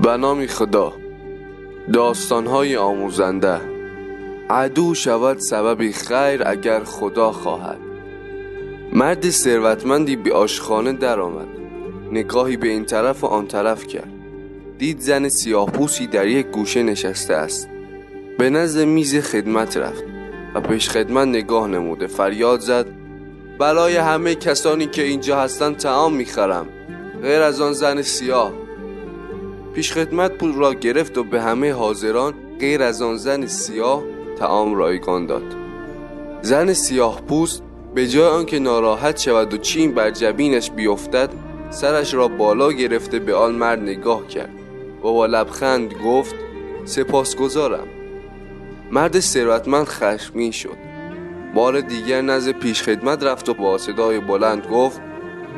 به نام خدا. داستانهای آموزنده. عدو شود سبب خیر اگر خدا خواهد. مرد ثروتمندی به آشخانه درآمد. نگاهی به این طرف و آن طرف کرد. دید زن سیاهپوسی در یک گوشه نشسته است. به نزد میز خدمت رفت و پیش خدمت نگاه نموده. فریاد زد برای همه کسانی که اینجا هستن تعام می‌خرم. غیر از آن زن سیاه. پیش خدمت پول را گرفت و به همه حاضران غیر از آن زن سیاه تعام رایگان داد. زن سیاه پوست به جای آنکه ناراحت شود و چین بر جبینش بیفتد سرش را بالا گرفته به آن مرد نگاه کرد. و با لبخند گفت سپاسگزارم. مرد ثروتمند خشمگین شد. بار دیگر نزد پیش خدمت رفت و با صدای بلند گفت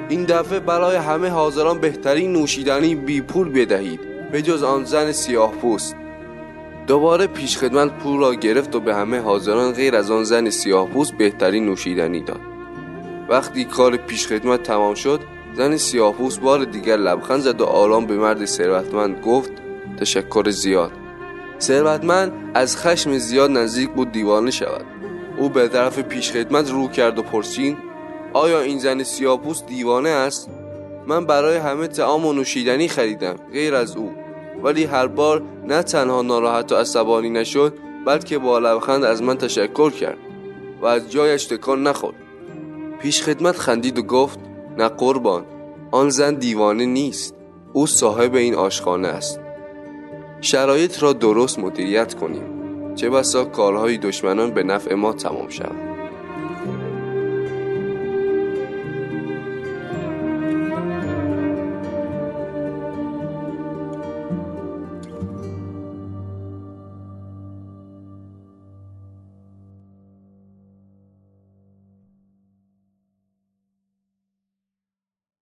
این دفعه برای همه حاضران بهترین نوشیدنی بی پول بدهید به جز آن زن سیاه پوست. دوباره پیش خدمت پول را گرفت و به همه حاضران غیر از آن زن سیاه پوست بهترین نوشیدنی داد. وقتی کار پیش خدمت تمام شد زن سیاه پوست بار دیگر لبخند زد و آرام به مرد ثروتمند گفت تشکر زیاد. ثروتمند از خشم زیاد نزدیک بود دیوانه شود. او به طرف پیش خدمت رو کرد و پرسید آیا این زن سیاپوس دیوانه است؟ من برای همه تعام و نوشیدنی خریدم غیر از او. ولی هر بار نه تنها ناراحت و عصبانی نشد بلکه با لبخند از من تشکر کرد و از جایش تکان نخورد. پیش خدمت خندید و گفت نه قربان آن زن دیوانه نیست. او صاحب این آشخانه است. شرایط را درست مدیریت کنیم. چه بسا کارهای دشمنان به نفع ما تمام شود